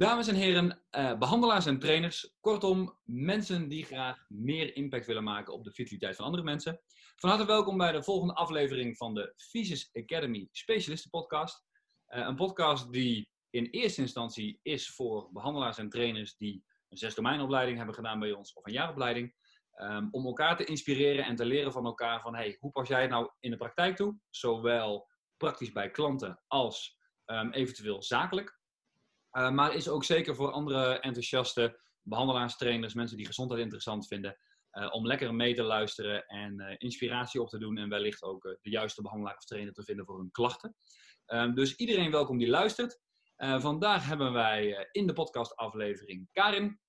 Dames en heren, uh, behandelaars en trainers, kortom, mensen die graag meer impact willen maken op de vitaliteit van andere mensen. Van harte welkom bij de volgende aflevering van de Physis Academy Specialisten Podcast. Uh, een podcast die in eerste instantie is voor behandelaars en trainers die een zesdomeinopleiding hebben gedaan bij ons of een jaaropleiding. Um, om elkaar te inspireren en te leren van elkaar van hey, hoe pas jij het nou in de praktijk toe? Zowel praktisch bij klanten als um, eventueel zakelijk. Uh, maar is ook zeker voor andere enthousiaste behandelaars, trainers, mensen die gezondheid interessant vinden. Uh, om lekker mee te luisteren en uh, inspiratie op te doen en wellicht ook de juiste behandelaar of trainer te vinden voor hun klachten. Ehm, dus iedereen welkom die luistert. vandaag hebben wij in de podcastaflevering Karin.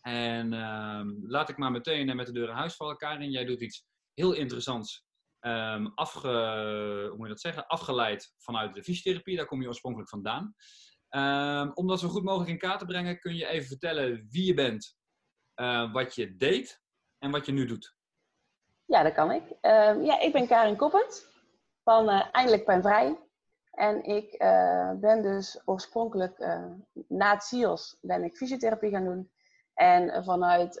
En ehm, laat ik maar meteen met de deur in huis vallen. Karin, jij doet iets heel interessants. Um, afge, hoe moet je dat zeggen? Afgeleid vanuit de fysiotherapie. Daar kom je oorspronkelijk vandaan. Um, om dat zo goed mogelijk in kaart te brengen, kun je even vertellen wie je bent, uh, wat je deed en wat je nu doet. Ja, dat kan ik. Uh, ja, ik ben Karin Koppert van uh, Eindelijk Ben Vrij. En ik eh, ben dus oorspronkelijk na het CIOS ben ik fysiotherapie gaan doen. En vanuit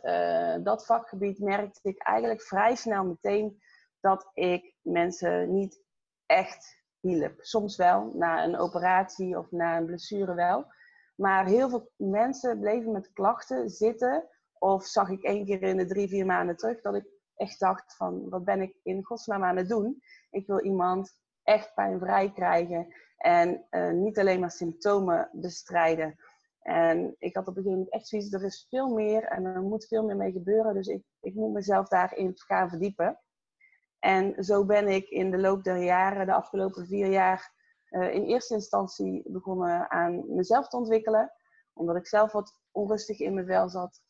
dat vakgebied merkte ik eigenlijk vrij snel meteen dat ik mensen niet echt hielp. Soms wel, na een operatie of na een blessure wel. Maar heel veel mensen bleven met klachten zitten. Of zag ik één keer in de drie, vier maanden terug dat ik echt dacht van, wat ben ik in godsnaam aan het doen? Ik wil iemand echt pijnvrij krijgen en uh, niet alleen maar symptomen bestrijden. En ik had op een gegeven moment echt zoiets, er is veel meer en er moet veel meer mee gebeuren. Dus ik, ik moet mezelf daarin gaan verdiepen. En zo ben ik in de loop der jaren, de afgelopen vier jaar, uh, in eerste instantie begonnen aan mezelf te ontwikkelen. Omdat ik zelf wat onrustig in mijn vel zat.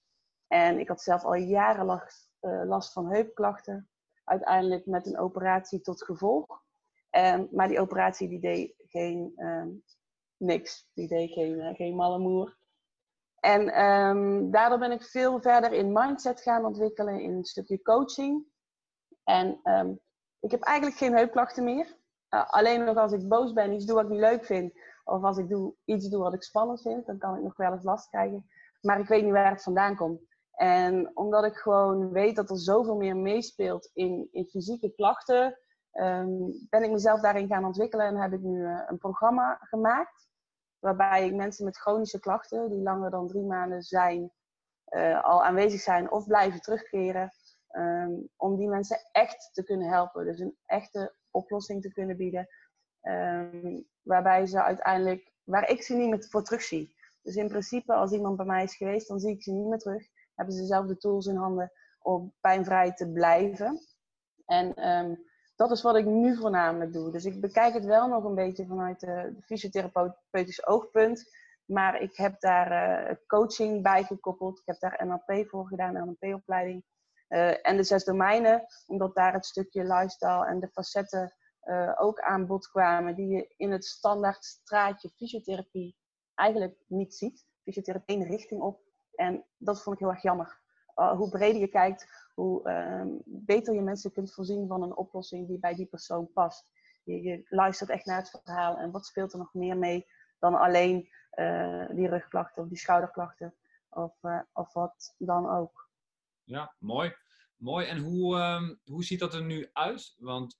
En ik had zelf al jaren last, uh, last van heupklachten. Uiteindelijk met een operatie tot gevolg. Um, maar die operatie die deed geen um, niks. Die deed geen, uh, geen malle moer. En um, daardoor ben ik veel verder in mindset gaan ontwikkelen, in een stukje coaching. En um, ik heb eigenlijk geen heupklachten meer. Uh, alleen nog als ik boos ben, iets doe wat ik niet leuk vind. Of als ik doe, iets doe wat ik spannend vind, dan kan ik nog wel eens last krijgen. Maar ik weet niet waar het vandaan komt. En omdat ik gewoon weet dat er zoveel meer meespeelt in, in fysieke klachten, um, ben ik mezelf daarin gaan ontwikkelen en heb ik nu uh, een programma gemaakt. Waarbij ik mensen met chronische klachten, die langer dan drie maanden zijn, uh, al aanwezig zijn of blijven terugkeren, Um, om die mensen echt te kunnen helpen. Dus een echte oplossing te kunnen bieden. Um, waarbij ze uiteindelijk, waar ik ze niet meer voor terug zie. Dus in principe, als iemand bij mij is geweest, dan zie ik ze niet meer terug. Hebben ze zelf de tools in handen om pijnvrij te blijven. En um, dat is wat ik nu voornamelijk doe. Dus ik bekijk het wel nog een beetje vanuit de, fysiotherapeutisch oogpunt. Maar ik heb daar uh, coaching bij gekoppeld. Ik heb daar NLP voor gedaan, NLP-opleiding. Uh, en de zes domeinen, omdat daar het stukje lifestyle en de facetten uh, ook aan bod kwamen, die je in het standaard straatje fysiotherapie eigenlijk niet ziet. Fysiotherapie één richting op. En dat vond ik heel erg jammer. Uh, hoe breder je kijkt, hoe ehm, beter je mensen kunt voorzien van een oplossing die bij die persoon past. Je, je luistert echt naar het verhaal en wat speelt er nog meer mee dan alleen die rugklachten of die schouderklachten of, of wat dan ook. Ja, mooi. Mooi. En hoe, uh, hoe ziet dat er nu uit? Want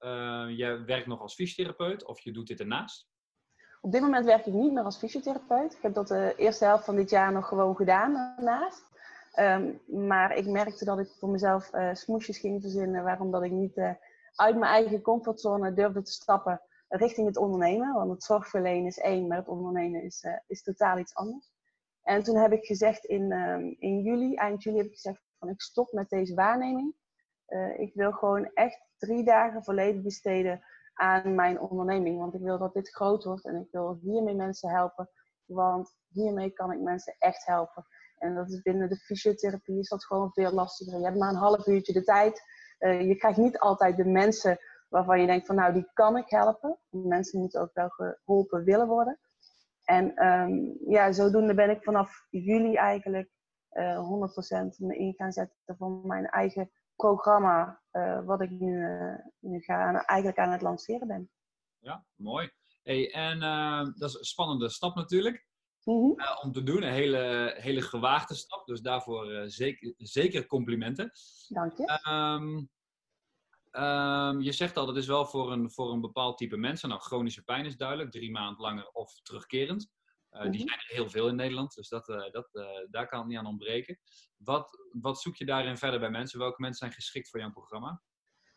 uh, jij werkt nog als fysiotherapeut of je doet dit ernaast? Op dit moment werk ik niet meer als fysiotherapeut. Ik heb dat de eerste helft van dit jaar nog gewoon gedaan daarnaast. Um, maar ik merkte dat ik voor mezelf uh, smoesjes ging verzinnen. Waarom dat ik niet uh, uit mijn eigen comfortzone durfde te stappen richting het ondernemen. Want het zorgverlenen is één, maar het ondernemen is, uh, is totaal iets anders. En toen heb ik gezegd in, in juli, eind juli heb ik gezegd ik stop met deze waarneming. Uh, ik wil gewoon echt drie dagen volledig besteden aan mijn onderneming. Want ik wil dat dit groot wordt en ik wil hiermee mensen helpen. Want hiermee kan ik mensen echt helpen. En dat is binnen de fysiotherapie is dat gewoon veel lastiger. Je hebt maar een half uurtje de tijd. Uh, je krijgt niet altijd de mensen waarvan je denkt van nou die kan ik helpen. Mensen moeten ook wel geholpen willen worden. En um, ja, zodoende ben ik vanaf juli eigenlijk 100% me in gaan zetten voor mijn eigen programma, uh, wat ik nu, uh, nu ga aan, eigenlijk aan het lanceren ben. Ja, mooi. Hey, en dat is een spannende stap natuurlijk. Mhm. eh, om te doen. Een hele, hele gewaagde stap. Dus daarvoor eh, zeker, zeker complimenten. Dank je. Ehm, ehm, je zegt al, dat is wel voor een, voor een bepaald type mensen. Nou, chronische pijn is duidelijk. Drie maanden langer of terugkerend. Eh, Die Mhm. zijn er heel veel in Nederland. Dus dat, eh, dat, eh, daar kan het niet aan ontbreken. Wat, wat zoek je daarin verder bij mensen? Welke mensen zijn geschikt voor jouw programma?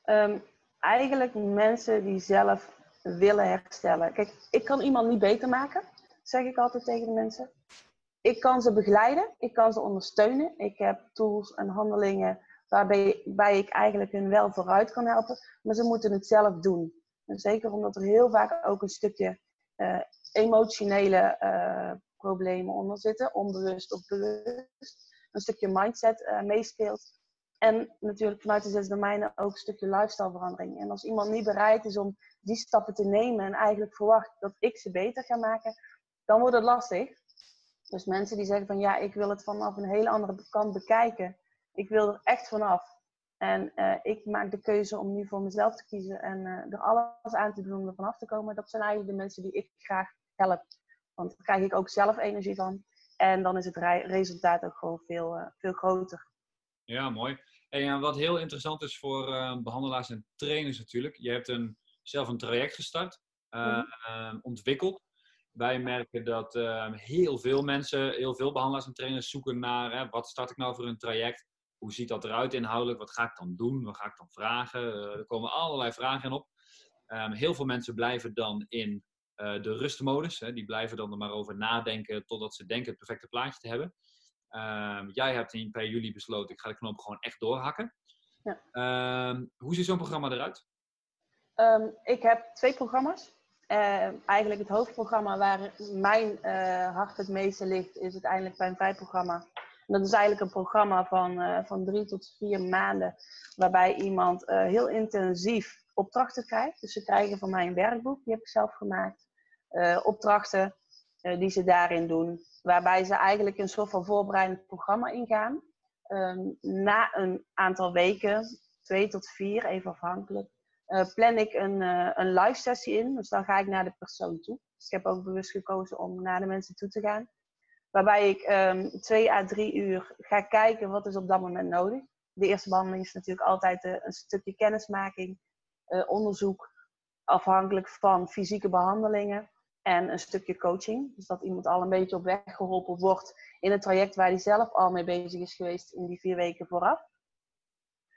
Ehm, eigenlijk mensen die zelf willen herstellen. Kijk, ik kan iemand niet beter maken, zeg ik altijd tegen de mensen. Ik kan ze begeleiden, ik kan ze ondersteunen. Ik heb tools en handelingen waarbij, ik eigenlijk hun wel vooruit kan helpen. Maar ze moeten het zelf doen. En zeker omdat er heel vaak ook een stukje eh, emotionele eh, problemen onder zitten, onbewust of bewust. Een stukje mindset eh, meespeelt. En natuurlijk vanuit de zes domeinen ook een stukje lifestyleverandering. En als iemand niet bereid is om die stappen te nemen en eigenlijk verwacht dat ik ze beter ga maken, dan wordt het lastig. Dus mensen die zeggen van ja, ik wil het vanaf een hele andere kant bekijken. Ik wil er echt vanaf. En eh, ik maak de keuze om nu voor mezelf te kiezen en er alles aan te doen om er vanaf te komen. Dat zijn eigenlijk de mensen die ik graag help. Want daar krijg ik ook zelf energie van. En dan is het re- resultaat ook gewoon veel, eh, veel groter. Ja, mooi. En wat heel interessant is voor eh, behandelaars en trainers natuurlijk. Je hebt een, zelf een traject gestart, eh, ontwikkeld. Wij merken dat heel veel mensen, heel veel behandelaars en trainers zoeken naar wat start ik nou voor een traject? Hoe ziet dat eruit inhoudelijk? Wat ga ik dan doen? Wat ga ik dan vragen? Er komen allerlei vragen in op. Ehm, heel veel mensen blijven dan in eh, de rustmodus. Hè. Die blijven dan er maar over nadenken totdat ze denken het perfecte plaatje te hebben. Ehm, jij hebt in per juli besloten, ik ga de knop gewoon echt doorhakken. Ja. Ehm, hoe ziet zo'n programma eruit? Ehm, ik heb twee programma's. Eigenlijk het hoofdprogramma waar mijn eh, hart het meeste ligt, is uiteindelijk mijn vrijprogramma. En dat is eigenlijk een programma van, eh, van drie tot vier maanden, waarbij iemand heel intensief opdrachten krijgt. Dus ze krijgen van mij een werkboek, die heb ik zelf gemaakt. Eh, opdrachten eh, die ze daarin doen, waarbij ze eigenlijk een soort van voorbereidend programma ingaan. Ehm, na een aantal weken, twee tot vier, even afhankelijk, eh, plan ik een, een live sessie in. Dus dan ga ik naar de persoon toe. Dus ik heb ook bewust gekozen om naar de mensen toe te gaan. Waarbij ik ehm, twee à drie uur ga kijken wat is op dat moment nodig. De eerste behandeling is natuurlijk altijd een stukje kennismaking, onderzoek, afhankelijk van fysieke behandelingen en een stukje coaching. Dus dat iemand al een beetje op weg geholpen wordt in het traject waar hij zelf al mee bezig is geweest in die vier weken vooraf.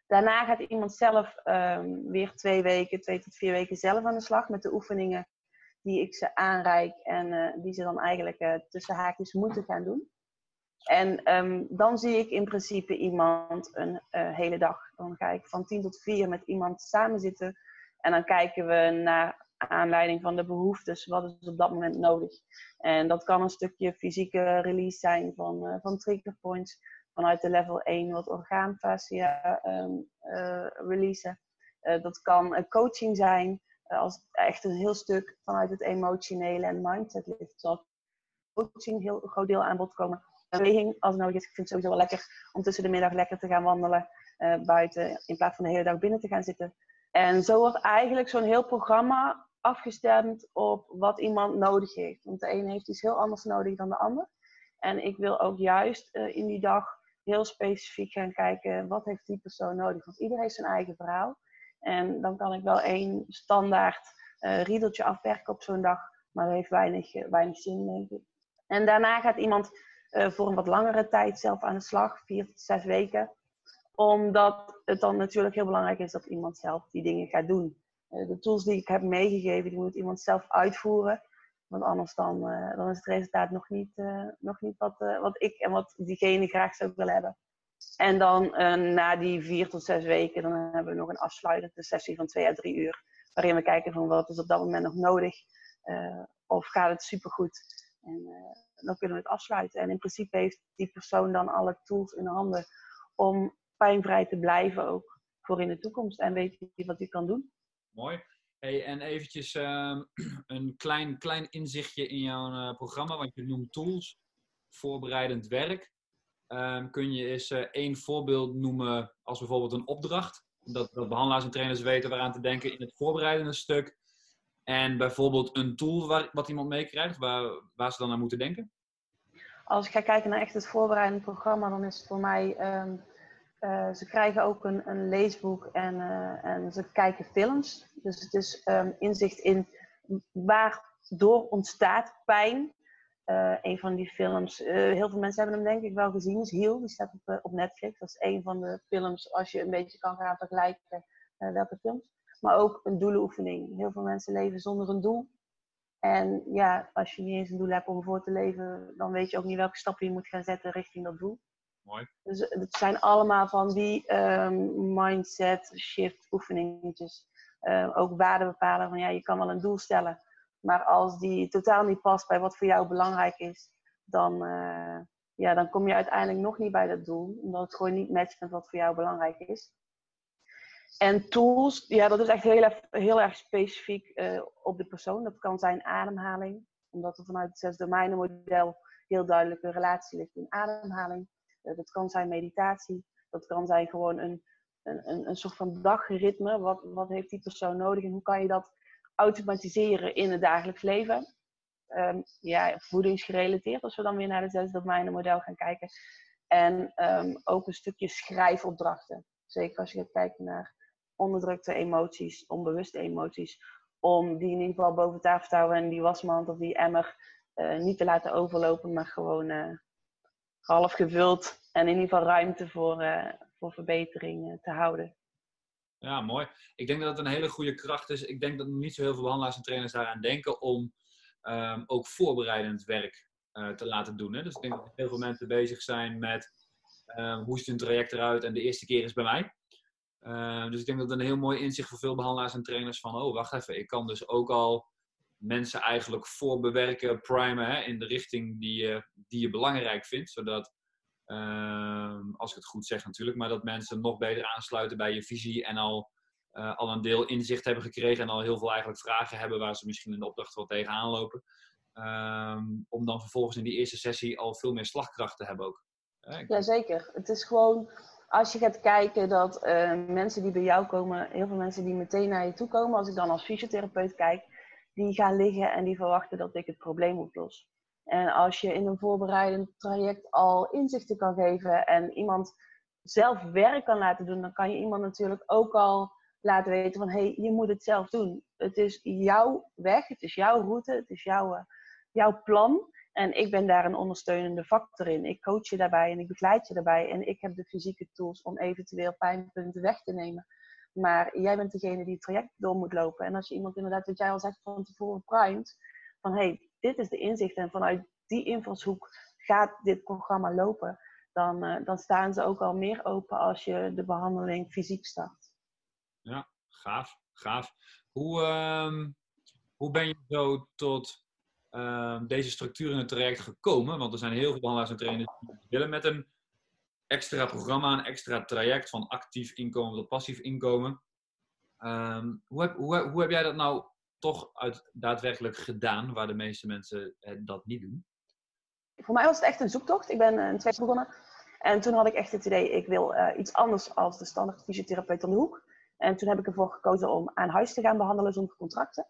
Daarna gaat iemand zelf ehm, weer twee weken, twee tot vier weken zelf aan de slag met de oefeningen die ik ze aanreik en eh, die ze dan eigenlijk eh, tussen haakjes moeten gaan doen. En ehm, dan zie ik in principe iemand een eh, hele dag. Dan ga ik van tien tot vier met iemand samen zitten en dan kijken we naar aanleiding van de behoeftes, wat is op dat moment nodig. En dat kan een stukje fysieke release zijn van, eh, van triggerpoints vanuit de level 1 wat orgaanfascia um, uh, releasen. Uh, dat kan uh, coaching zijn, als echt een heel stuk vanuit het emotionele en mindset ligt. Zal coaching heel groot deel aan bod komen. Beweging, als het nodig is. Ik vind het sowieso wel lekker om tussen de middag lekker te gaan wandelen buiten, in plaats van de hele dag binnen te gaan zitten. En zo wordt eigenlijk zo'n heel programma afgestemd op wat iemand nodig heeft. Want de ene heeft iets heel anders nodig dan de ander. En ik wil ook juist in die dag heel specifiek gaan kijken wat heeft die persoon nodig. Want iedereen heeft zijn eigen verhaal. En dan kan ik wel één standaard uh, riedeltje afwerken op zo'n dag. Maar dat heeft weinig, uh, weinig zin, denk ik. En daarna gaat iemand voor een wat langere tijd zelf aan de slag. Vier tot zes weken. Omdat het dan natuurlijk heel belangrijk is dat iemand zelf die dingen gaat doen. De tools die ik heb meegegeven, die moet iemand zelf uitvoeren. Want anders dan, dan is het resultaat nog niet, nog niet wat, wat ik en wat diegene graag zou willen hebben. En dan na die vier tot zes weken, dan hebben we nog een afsluitende sessie van twee à drie uur. Waarin we kijken van wat is op dat moment nog nodig. Of gaat het supergoed. En dan kunnen we het afsluiten. En in principe heeft die persoon dan alle tools in handen om pijnvrij te blijven ook voor in de toekomst. En weet je wat hij kan doen. Mooi. Hey, en eventjes uh, een klein, klein inzichtje in jouw uh, programma, want je noemt tools, voorbereidend werk. Um, kun je eens uh, één voorbeeld noemen als bijvoorbeeld een opdracht? Dat, dat behandelaars en trainers weten waaraan te denken in het voorbereidende stuk. En bijvoorbeeld een tool waar, wat iemand meekrijgt, waar, waar ze dan aan moeten denken? als ik ga kijken naar echt het voorbereidend programma, dan is het voor mij. Ehm, eh, ze krijgen ook een, een leesboek en, uh, en ze kijken films. Dus het is um, inzicht in waardoor ontstaat pijn. Uh, een van die films, heel veel mensen hebben hem denk ik wel gezien, is Heal. Die staat op, op Netflix. Dat is een van de films, als je een beetje kan gaan vergelijken welke films. Maar ook een doelenoefening. Heel veel mensen leven zonder een doel. En ja, als je niet eens een doel hebt om voor te leven, dan weet je ook niet welke stappen je moet gaan zetten richting dat doel. Dus het zijn allemaal van die um, mindset shift oefeningetjes. Uh, ook waarden bepalen van ja, je kan wel een doel stellen. Maar als die totaal niet past bij wat voor jou belangrijk is, dan, uh, ja, dan kom je uiteindelijk nog niet bij dat doel. Omdat het gewoon niet matcht met wat voor jou belangrijk is. En tools, ja, dat is echt heel, heel erg specifiek uh, op de persoon. Dat kan zijn ademhaling, omdat er vanuit het zes domeinen model heel duidelijk een relatie ligt in ademhaling. Uh, dat kan zijn meditatie, dat kan zijn gewoon een, een, een soort van dagritme. Wat, wat heeft die persoon nodig en hoe kan je dat automatiseren in het dagelijks leven? Um, ja, voedingsgerelateerd, als we dan weer naar het zes domeinen model gaan kijken. En um, ook een stukje schrijfopdrachten. Zeker als je gaat kijken naar onderdrukte emoties, onbewuste emoties, om die in ieder geval boven tafel te houden en die wasmand of die emmer uh, niet te laten overlopen, maar gewoon uh, half gevuld en in ieder geval ruimte voor, uh, voor verbetering te houden. Ja, mooi. Ik denk dat het een hele goede kracht is. Ik denk dat niet zo heel veel behandelaars en trainers daaraan denken om um, ook voorbereidend werk te laten doen. Hè? Dus ik denk dat heel veel mensen bezig zijn met um, hoe ziet een traject eruit en de eerste keer is bij mij. Uh, dus ik denk dat het een heel mooi inzicht voor veel behandelaars en trainers van, oh wacht even, ik kan dus ook al mensen eigenlijk voorbewerken, primen hè, in de richting die je, die je belangrijk vindt. Zodat, uh, als ik het goed zeg natuurlijk, maar dat mensen nog beter aansluiten bij je visie en al, uh, al een deel inzicht hebben gekregen en al heel veel eigenlijk vragen hebben waar ze misschien in de opdracht wel tegenaan lopen. Ehm, om dan vervolgens in die eerste sessie al veel meer slagkracht te hebben ook. Jazeker. Het is gewoon als je gaat kijken dat uh, mensen die bij jou komen, heel veel mensen die meteen naar je toe komen, als ik dan als fysiotherapeut kijk, die gaan liggen en die verwachten dat ik het probleem oplos. En als je in een voorbereidend traject al inzichten kan geven en iemand zelf werk kan laten doen, dan kan je iemand natuurlijk ook al laten weten van hé, hey, je moet het zelf doen. Het is jouw weg, het is jouw route, het is jouw, uh, jouw plan. En ik ben daar een ondersteunende factor in. Ik coach je daarbij en ik begeleid je daarbij. En ik heb de fysieke tools om eventueel pijnpunten weg te nemen. Maar jij bent degene die het traject door moet lopen. En als je iemand inderdaad, wat jij al zegt van tevoren, primet. Van hé, hey, dit is de inzicht. En vanuit die invalshoek gaat dit programma lopen. Dan, uh, dan staan ze ook al meer open als je de behandeling fysiek start. Ja, gaaf. Gaaf. Hoe, uh, hoe ben je zo tot uh, deze structuur in het traject gekomen? Want er zijn heel veel behandelaars en trainers die willen met een extra programma, een extra traject van actief inkomen tot passief inkomen. Um, hoe, heb, hoe, hoe, heb jij dat nou toch uit, daadwerkelijk gedaan, waar de meeste mensen dat niet doen? Voor mij was het echt een zoektocht. Ik ben een tweede begonnen. En toen had ik echt het idee, ik wil uh, iets anders als de standaard fysiotherapeut om de hoek. En toen heb ik ervoor gekozen om aan huis te gaan behandelen zonder contracten.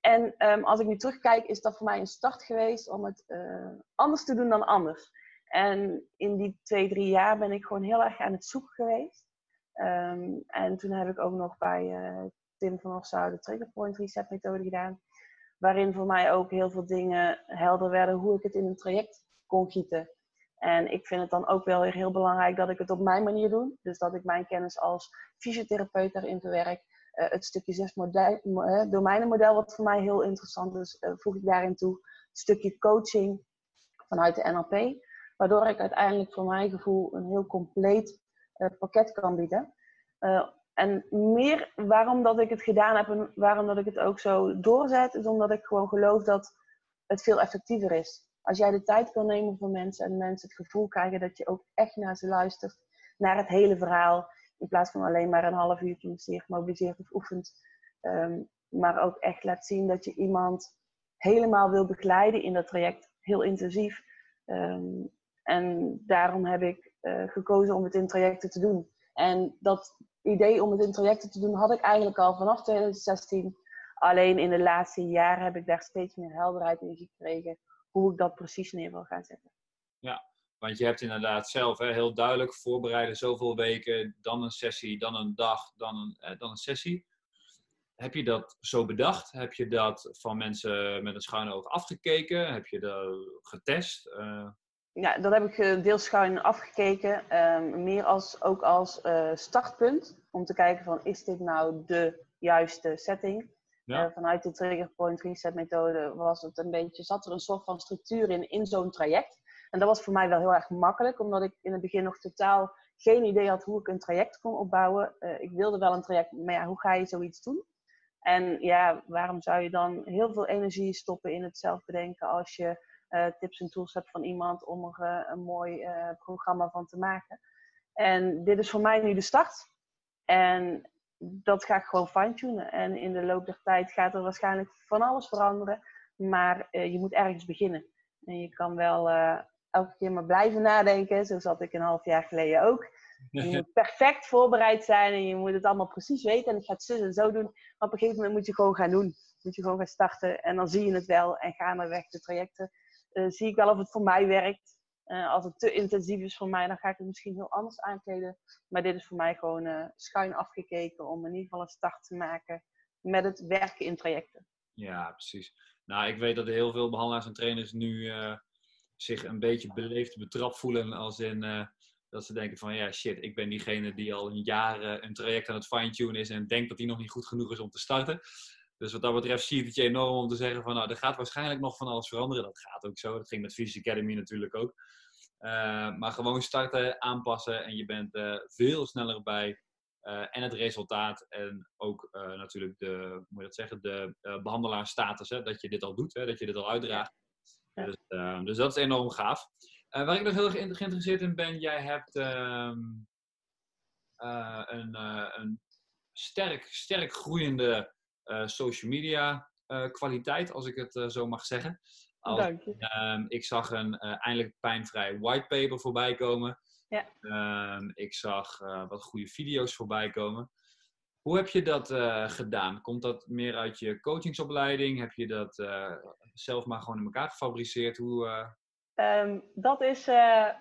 En um, als ik nu terugkijk, is dat voor mij een start geweest om het uh, anders te doen dan anders. En in die twee, drie jaar ben ik gewoon heel erg aan het zoeken geweest. Um, en toen heb ik ook nog bij uh, Tim van Ossau de Triggerpoint Reset methode gedaan. Waarin voor mij ook heel veel dingen helder werden hoe ik het in een traject kon gieten. En ik vind het dan ook wel weer heel belangrijk dat ik het op mijn manier doe. Dus dat ik mijn kennis als fysiotherapeut daarin verwerk. Uh, het stukje zes uh, domeinenmodel, wat voor mij heel interessant is, voeg ik daarin toe. Het stukje coaching vanuit de NLP, waardoor ik uiteindelijk voor mijn gevoel een heel compleet pakket kan bieden. en meer waarom dat ik het gedaan heb en waarom dat ik het ook zo doorzet, is omdat ik gewoon geloof dat het veel effectiever is. Als jij de tijd kan nemen voor mensen en mensen het gevoel krijgen dat je ook echt naar ze luistert, naar het hele verhaal in plaats van alleen maar een half uurtje masseert, mobiliseert of oefent. Um, maar ook echt laat zien dat je iemand helemaal wil begeleiden in dat traject, heel intensief. Um, en daarom heb ik uh, gekozen om het in trajecten te doen. En dat idee om het in trajecten te doen had ik eigenlijk al vanaf 2016. Alleen in de laatste jaren heb ik daar steeds meer helderheid in gekregen hoe ik dat precies neer wil gaan zetten. Ja, want je hebt inderdaad zelf hè, heel duidelijk voorbereiden, zoveel weken, dan een sessie, dan een dag, dan een, eh, dan een sessie. Heb je dat zo bedacht? Heb je dat van mensen met een schuine oog afgekeken? Heb je dat getest? Uh... Ja, dat heb ik eh, deels schuin afgekeken. Ehm, meer als, ook als uh, startpunt. Om te kijken van, is dit nou de juiste setting? Ja. vanuit de Trigger Point Reset methode was het een beetje, zat er een soort van structuur in, in zo'n traject. En dat was voor mij wel heel erg makkelijk, omdat ik in het begin nog totaal geen idee had hoe ik een traject kon opbouwen. ik wilde wel een traject, maar ja, hoe ga je zoiets doen? En ja, waarom zou je dan heel veel energie stoppen in het zelf bedenken als je tips en tools hebt van iemand om er uh, een mooi uh, programma van te maken? En dit is voor mij nu de start. En dat ga ik gewoon fine-tunen. En in de loop der tijd gaat er waarschijnlijk van alles veranderen. Maar je moet ergens beginnen. En je kan wel elke keer maar blijven nadenken. Zo zat ik een half jaar geleden ook. Je moet perfect voorbereid zijn en je moet het allemaal precies weten. En ik ga het zo en zo doen. Maar op een gegeven moment moet je gewoon gaan doen. Moet je gewoon gaan starten en dan zie je het wel. En ga maar weg de trajecten. Uh, zie ik wel of het voor mij werkt. Uh, als het te intensief is voor mij, dan ga ik het misschien heel anders aankleden. Maar dit is voor mij gewoon uh, schuin afgekeken om in ieder geval een start te maken met het werken in trajecten. Ja, precies. Nou, ik weet dat heel veel behandelaars en trainers nu zich een beetje beleefd betrapt voelen als in dat ze denken van ja, shit, ik ben diegene die al een jaar een traject aan het fine-tunen is en denkt dat die nog niet goed genoeg is om te starten. Dus wat dat betreft zie ik het je enorm om te zeggen van nou, er gaat waarschijnlijk nog van alles veranderen. Dat gaat ook zo. Dat ging met Physics Academy natuurlijk ook. Uh, maar gewoon starten, aanpassen en je bent uh, veel sneller bij. Uh, en het resultaat en ook natuurlijk de, hoe moet je dat zeggen, de behandelaarsstatus. Hè, dat je dit al doet, hè, dat je dit al uitdraagt. Ja. Dus, dus dat is enorm gaaf. Waar ik nog heel erg geïnteresseerd in ben, jij hebt uh, een, een, sterk, sterk groeiende social media kwaliteit, als ik het zo mag zeggen. Als, Dank je. Ehm, ik zag een eindelijk pijnvrij whitepaper voorbij komen. Ja. Ehm, ik zag wat goede video's voorbij komen. Hoe heb je dat gedaan? Komt dat meer uit je coachingsopleiding? Heb je dat zelf maar gewoon in elkaar gefabriceerd? Hoe, Ehm, dat is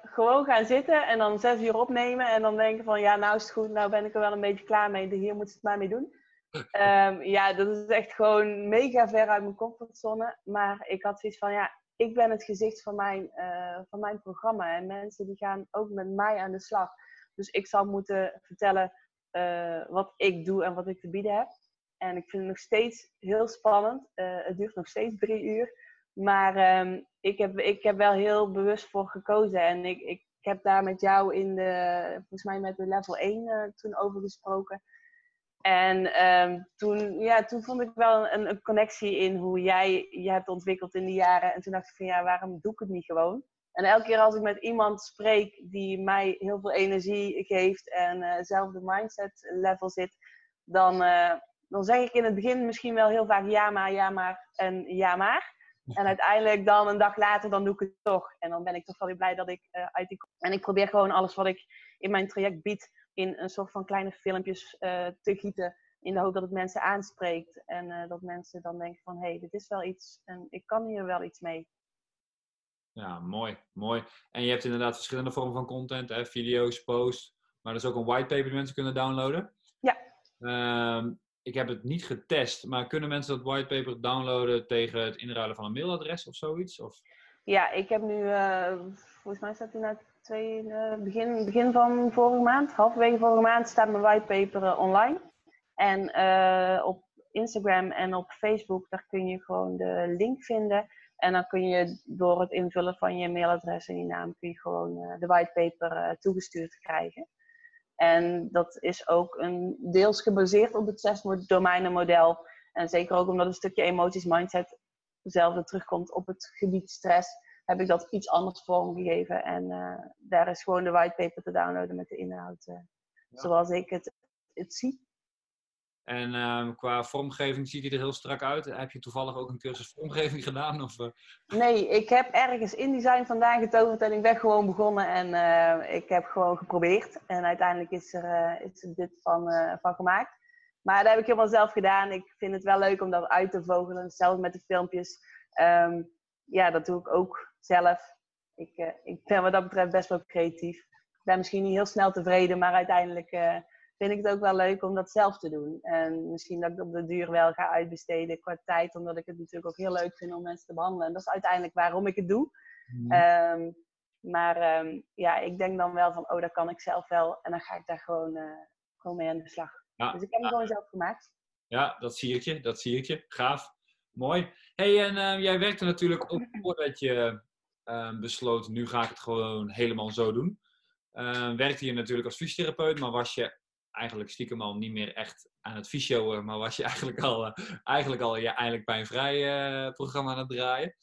gewoon gaan zitten en dan zes uur opnemen en dan denken van ja, nou is het goed, nou ben ik er wel een beetje klaar mee, hier moet het maar mee doen. Um, ja, dat is echt gewoon mega ver uit mijn comfortzone. Maar ik had zoiets van ja, ik ben het gezicht van mijn, uh, van mijn programma en mensen die gaan ook met mij aan de slag. Dus ik zal moeten vertellen uh, wat ik doe en wat ik te bieden heb. En ik vind het nog steeds heel spannend. het duurt nog steeds drie uur. Maar um, ik, heb, ik heb wel heel bewust voor gekozen. En ik, ik, heb daar met jou in de, volgens mij met de level 1 uh, eh, toen over gesproken. En um, toen, ja, toen vond ik wel een, een, connectie in hoe jij je hebt ontwikkeld in die jaren. En toen dacht ik van ja, waarom doe ik het niet gewoon? En elke keer als ik met iemand spreek die mij heel veel energie geeft en uh, zelfde mindset level zit, dan, uh, dan zeg ik in het begin misschien wel heel vaak ja maar, ja maar en ja maar. En uiteindelijk dan een dag later, dan doe ik het toch. En dan ben ik toch wel weer blij dat ik uh, uit die... En ik probeer gewoon alles wat ik in mijn traject bied, in een soort van kleine filmpjes uh, te gieten. In de hoop dat het mensen aanspreekt. En uh, dat mensen dan denken van, hé, hey, dit is wel iets. En ik kan hier wel iets mee. Ja, mooi, mooi. En je hebt inderdaad verschillende vormen van content. Hè? Video's, posts. Maar er is ook een whitepaper die mensen kunnen downloaden. Ja. Um, ik heb het niet getest, maar kunnen mensen dat whitepaper downloaden tegen het inruilen van een mailadres of zoiets? Of? Ja, ik heb nu, uh, volgens mij staat hij na twee, uh, begin, begin van vorige maand, halverwege vorige maand, staat mijn whitepaper uh, online. En op Instagram en op Facebook, daar kun je gewoon de link vinden. En dan kun je door het invullen van je mailadres en je naam, kun je gewoon de whitepaper toegestuurd krijgen. En dat is ook een, deels gebaseerd op het zes domeinenmodel. En zeker ook omdat een stukje emoties, mindset hetzelfde terugkomt op het gebied stress, heb ik dat iets anders vormgegeven. En uh, daar is gewoon de whitepaper te downloaden met de inhoud uh, zoals ik het, het zie. En uh, qua vormgeving ziet hij er heel strak uit. Heb je toevallig ook een cursus vormgeving gedaan? Of, uh... Nee, ik heb ergens InDesign vandaan getoverd en ik ben gewoon begonnen en ik heb gewoon geprobeerd. En uiteindelijk is er, is er dit van, van gemaakt. Maar dat heb ik helemaal zelf gedaan. Ik vind het wel leuk om dat uit te vogelen. Zelfs met de filmpjes. Um, ja, dat doe ik ook zelf. ik, uh, ik ben wat dat betreft best wel creatief. Ik ben misschien niet heel snel tevreden, maar uiteindelijk uh, vind ik het ook wel leuk om dat zelf te doen. En misschien dat ik op de duur wel ga uitbesteden qua tijd, omdat ik het natuurlijk ook heel leuk vind om mensen te behandelen. En dat is uiteindelijk waarom ik het doe. Mm. Um, maar um, ja, ik denk dan wel van, oh, dat kan ik zelf wel. En dan ga ik daar gewoon, uh, gewoon mee aan de slag. Ja, dus ik heb hem gewoon zelf gemaakt. Ja, dat zie ik je. Dat zie ik je. Gaaf. Mooi. hey, en uh, jij werkte natuurlijk ook voordat je uh, besloot, nu ga ik het gewoon helemaal zo doen. Uh, werkte je natuurlijk als fysiotherapeut, maar was je eigenlijk stiekem al niet meer echt aan het fysio, maar was je eigenlijk al, eigenlijk al je eigenlijk pijnvrij programma aan het draaien.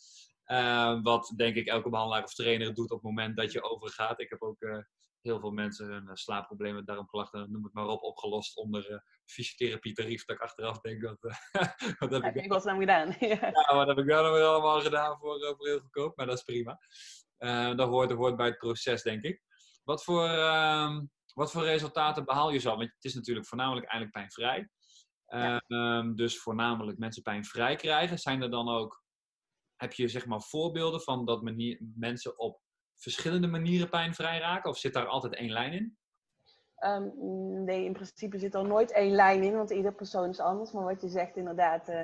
Wat denk ik elke behandelaar of trainer doet op het moment dat je overgaat. Ik heb ook heel veel mensen hun uh, slaapproblemen, darmklachten, noem het maar op, opgelost onder uh, fysiotherapie tarief. Dat ik achteraf denk dat. wat heb ja, ik, ik was hem gedaan. ja, wat heb ik dan weer allemaal gedaan voor, voor heel goedkoop? Maar dat is prima. dat, hoort, dat hoort bij het proces, denk ik. Wat voor, ehm, wat voor resultaten behaal je zo? Want het is natuurlijk voornamelijk eigenlijk pijnvrij. Ja. Ehm, dus voornamelijk mensen pijnvrij krijgen. Zijn er dan ook heb je zeg maar voorbeelden van dat manier, mensen op verschillende manieren pijnvrij raken? Of zit daar altijd één lijn in? Um, nee, in principe zit er nooit één lijn in, want ieder persoon is anders. Maar wat je zegt inderdaad, uh,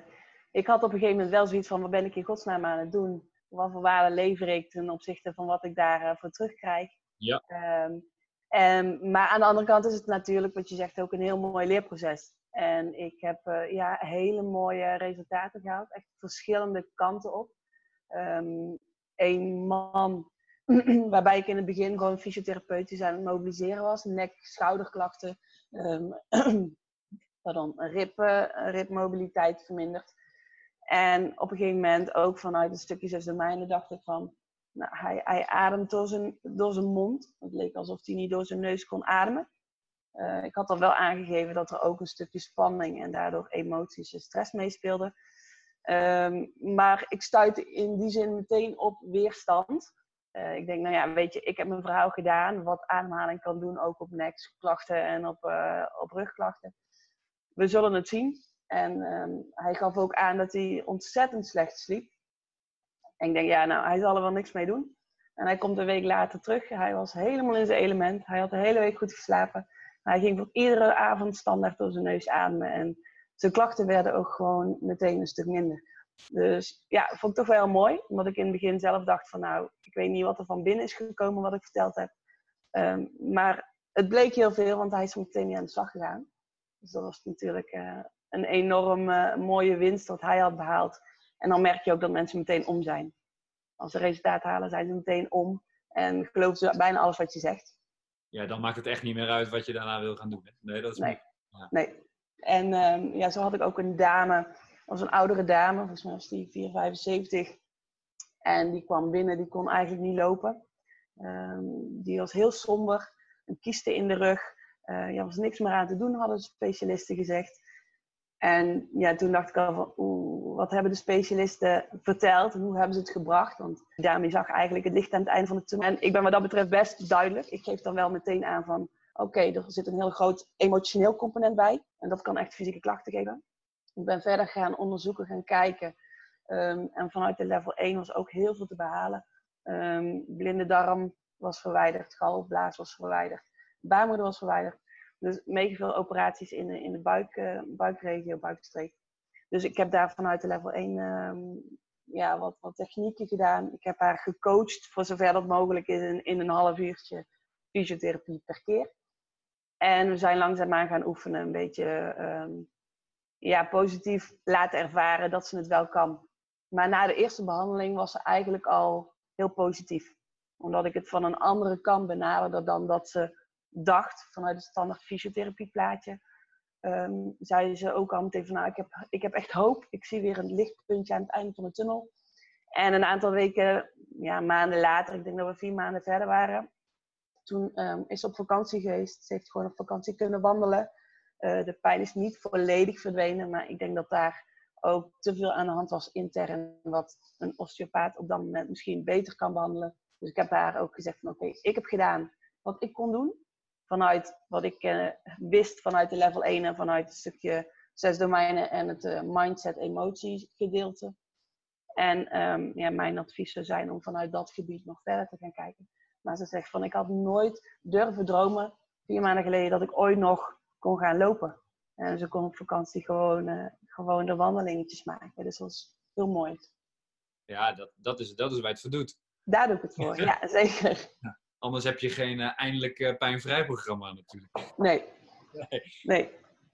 ik had op een gegeven moment wel zoiets van, wat ben ik in godsnaam aan het doen? Wat voor waarde lever ik ten opzichte van wat ik daarvoor uh, voor terugkrijg? Ja. Um, en, maar aan de andere kant is het natuurlijk, wat je zegt, ook een heel mooi leerproces. En ik heb uh, ja, hele mooie resultaten gehaald, echt verschillende kanten op um, een man waarbij ik in het begin gewoon fysiotherapeutisch aan het mobiliseren was. Nek, schouderklachten, um, pardon, rib, ribmobiliteit verminderd. En op een gegeven moment ook vanuit een stukje zes domeinen dacht ik van... Nou, hij, hij ademt door zijn, door zijn mond. Het leek alsof hij niet door zijn neus kon ademen. Uh, ik had al wel aangegeven dat er ook een stukje spanning en daardoor emoties en stress meespeelden. Um, maar ik stuitte in die zin meteen op weerstand. Uh, ik denk, nou ja, weet je, ik heb mijn verhaal gedaan. Wat ademhaling kan doen, ook op nekklachten en op, uh, op rugklachten. We zullen het zien. En um, hij gaf ook aan dat hij ontzettend slecht sliep. En ik denk, ja, nou, hij zal er wel niks mee doen. En hij komt een week later terug. Hij was helemaal in zijn element. Hij had de hele week goed geslapen. Hij ging voor iedere avond standaard door zijn neus ademen. En zijn klachten werden ook gewoon meteen een stuk minder. Dus ja, vond ik toch wel heel mooi. Omdat ik in het begin zelf dacht van nou, ik weet niet wat er van binnen is gekomen wat ik verteld heb. Um, maar het bleek heel veel, want hij is meteen mee aan de slag gegaan. Dus dat was natuurlijk uh, een enorm uh, mooie winst wat hij had behaald. En dan merk je ook dat mensen meteen om zijn. Als ze resultaat halen, zijn ze meteen om. En geloven ze bijna alles wat je zegt. Ja, dan maakt het echt niet meer uit wat je daarna wil gaan doen. Nee, dat is nee. Ja. nee. En um, ja, zo had ik ook een dame, was een oudere dame, volgens mij was die 4, 75. En die kwam binnen, die kon eigenlijk niet lopen. Um, die was heel somber, een kiste in de rug. Uh, ja, was niks meer aan te doen, hadden de specialisten gezegd. En ja, toen dacht ik al van, oeh, wat hebben de specialisten verteld hoe hebben ze het gebracht? Want daarmee zag eigenlijk het licht aan het einde van de tunnel. En ik ben wat dat betreft best duidelijk. Ik geef dan wel meteen aan van, oké, er zit een heel groot emotioneel component bij. En dat kan echt fysieke klachten geven. Ik ben verder gaan onderzoeken, gaan kijken. Um, en vanuit de level 1 was ook heel veel te behalen. Um, blinde darm was verwijderd, galblaas was verwijderd, baarmoeder was verwijderd. Dus mega veel operaties in de, in de buik, uh, buikregio, buikstreek. Dus ik heb daar vanuit de level 1 um, ehm, ja, wat, wat technieken gedaan. Ik heb haar gecoacht voor zover dat mogelijk is in, in een half uurtje fysiotherapie per keer. En we zijn langzaamaan gaan oefenen, een beetje ja, positief laten ervaren dat ze het wel kan. Maar na de eerste behandeling was ze eigenlijk al heel positief. Omdat ik het van een andere kant benaderde dan dat ze dacht vanuit het standaard fysiotherapieplaatje. Um, zei ze ook al meteen van nou, ik heb, ik heb echt hoop. Ik zie weer een lichtpuntje aan het einde van de tunnel. En een aantal weken, ja, maanden later, ik denk dat we vier maanden verder waren, toen um, is ze op vakantie geweest. Ze heeft gewoon op vakantie kunnen wandelen. Uh, de pijn is niet volledig verdwenen, maar ik denk dat daar ook te veel aan de hand was intern, wat een osteopaat op dat moment misschien beter kan behandelen. Dus ik heb haar ook gezegd van oké, ik heb gedaan wat ik kon doen. Vanuit wat ik uh, wist vanuit de level 1 en vanuit het stukje zes domeinen en het uh, mindset emotie gedeelte. En ehm, ja, mijn adviezen zijn om vanuit dat gebied nog verder te gaan kijken. Maar ze zegt van ik had nooit durven dromen, vier maanden geleden, dat ik ooit nog kon gaan lopen. En ze kon op vakantie gewoon, uh, gewoon de wandelingetjes maken. Dus dat was heel mooi. Ja, dat, dat, is, dat is waar het voor doet. Daar doe ik het voor, ja, zeker. Ja. Anders heb je geen uh, eindelijk uh, pijnvrij programma natuurlijk. Nee. Nee. nee.